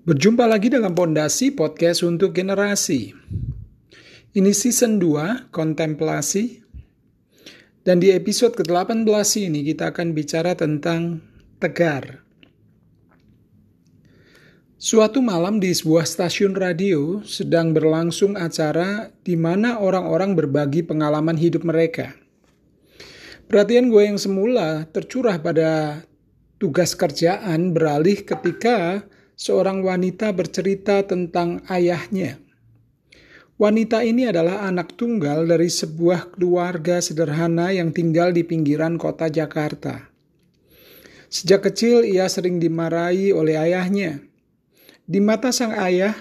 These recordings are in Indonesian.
Berjumpa lagi dalam Pondasi Podcast untuk Generasi. Ini season 2, Kontemplasi. Dan di episode ke-18 ini kita akan bicara tentang tegar. Suatu malam di sebuah stasiun radio sedang berlangsung acara di mana orang-orang berbagi pengalaman hidup mereka. Perhatian gue yang semula tercurah pada tugas kerjaan beralih ketika seorang wanita bercerita tentang ayahnya. Wanita ini adalah anak tunggal dari sebuah keluarga sederhana yang tinggal di pinggiran kota Jakarta. Sejak kecil ia sering dimarahi oleh ayahnya. Di mata sang ayah,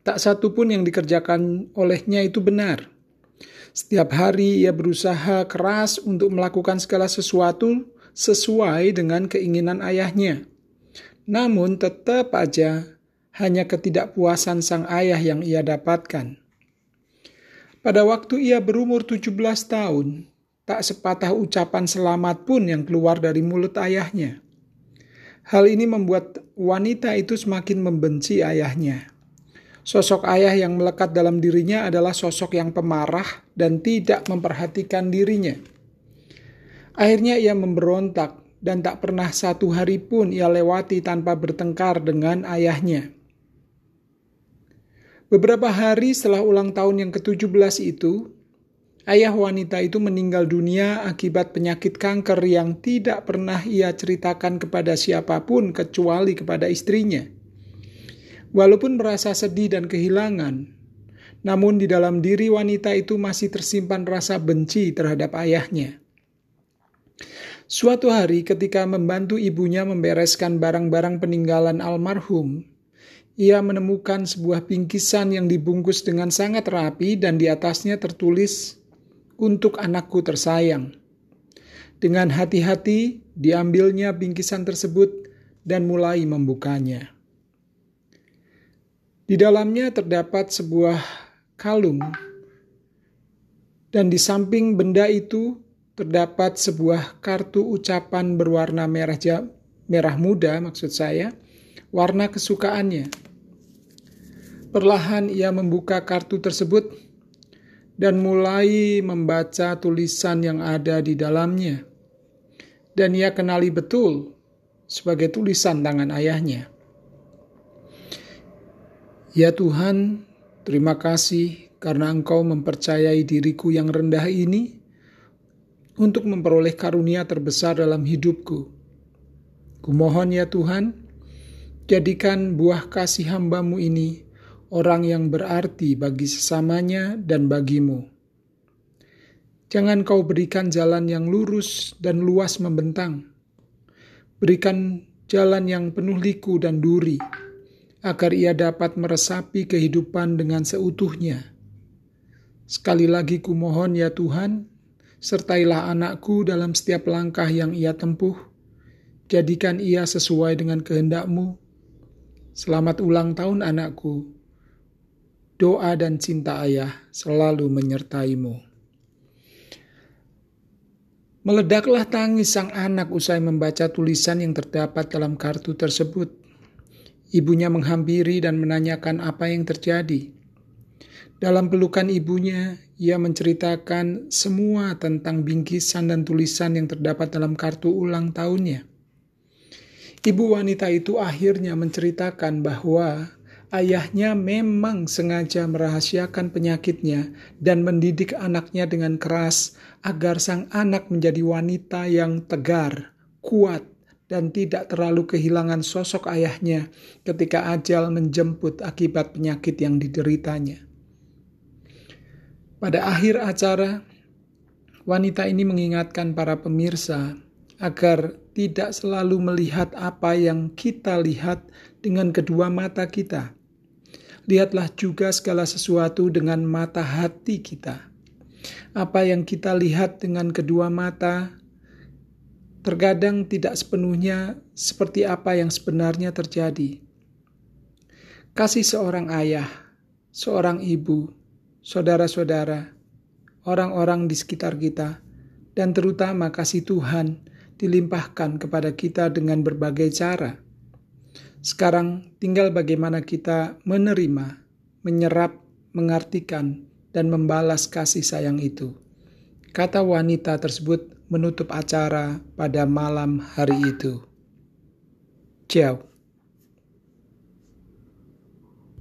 tak satu pun yang dikerjakan olehnya itu benar. Setiap hari ia berusaha keras untuk melakukan segala sesuatu sesuai dengan keinginan ayahnya. Namun tetap aja hanya ketidakpuasan sang ayah yang ia dapatkan. Pada waktu ia berumur 17 tahun, tak sepatah ucapan selamat pun yang keluar dari mulut ayahnya. Hal ini membuat wanita itu semakin membenci ayahnya. Sosok ayah yang melekat dalam dirinya adalah sosok yang pemarah dan tidak memperhatikan dirinya. Akhirnya ia memberontak dan tak pernah satu hari pun ia lewati tanpa bertengkar dengan ayahnya. Beberapa hari setelah ulang tahun yang ke-17 itu, ayah wanita itu meninggal dunia akibat penyakit kanker yang tidak pernah ia ceritakan kepada siapa pun kecuali kepada istrinya. Walaupun merasa sedih dan kehilangan, namun di dalam diri wanita itu masih tersimpan rasa benci terhadap ayahnya. Suatu hari ketika membantu ibunya membereskan barang-barang peninggalan almarhum, ia menemukan sebuah bingkisan yang dibungkus dengan sangat rapi dan di atasnya tertulis untuk anakku tersayang. Dengan hati-hati diambilnya bingkisan tersebut dan mulai membukanya. Di dalamnya terdapat sebuah kalung dan di samping benda itu terdapat sebuah kartu ucapan berwarna merah ja, merah muda maksud saya, warna kesukaannya. Perlahan ia membuka kartu tersebut dan mulai membaca tulisan yang ada di dalamnya. Dan ia kenali betul sebagai tulisan tangan ayahnya. Ya Tuhan, terima kasih karena Engkau mempercayai diriku yang rendah ini untuk memperoleh karunia terbesar dalam hidupku. Kumohon ya Tuhan, jadikan buah kasih hambamu ini orang yang berarti bagi sesamanya dan bagimu. Jangan kau berikan jalan yang lurus dan luas membentang. Berikan jalan yang penuh liku dan duri, agar ia dapat meresapi kehidupan dengan seutuhnya. Sekali lagi kumohon ya Tuhan, Sertailah anakku dalam setiap langkah yang ia tempuh. Jadikan ia sesuai dengan kehendakmu. Selamat ulang tahun anakku. Doa dan cinta ayah selalu menyertaimu. Meledaklah tangis sang anak usai membaca tulisan yang terdapat dalam kartu tersebut. Ibunya menghampiri dan menanyakan apa yang terjadi. Dalam pelukan ibunya, ia menceritakan semua tentang bingkisan dan tulisan yang terdapat dalam kartu ulang tahunnya. Ibu wanita itu akhirnya menceritakan bahwa ayahnya memang sengaja merahasiakan penyakitnya dan mendidik anaknya dengan keras agar sang anak menjadi wanita yang tegar, kuat, dan tidak terlalu kehilangan sosok ayahnya ketika ajal menjemput akibat penyakit yang dideritanya. Pada akhir acara, wanita ini mengingatkan para pemirsa agar tidak selalu melihat apa yang kita lihat dengan kedua mata kita. Lihatlah juga segala sesuatu dengan mata hati kita. Apa yang kita lihat dengan kedua mata terkadang tidak sepenuhnya seperti apa yang sebenarnya terjadi. Kasih seorang ayah, seorang ibu, saudara-saudara, orang-orang di sekitar kita, dan terutama kasih Tuhan dilimpahkan kepada kita dengan berbagai cara. Sekarang tinggal bagaimana kita menerima, menyerap, mengartikan, dan membalas kasih sayang itu. Kata wanita tersebut menutup acara pada malam hari itu. Ciao.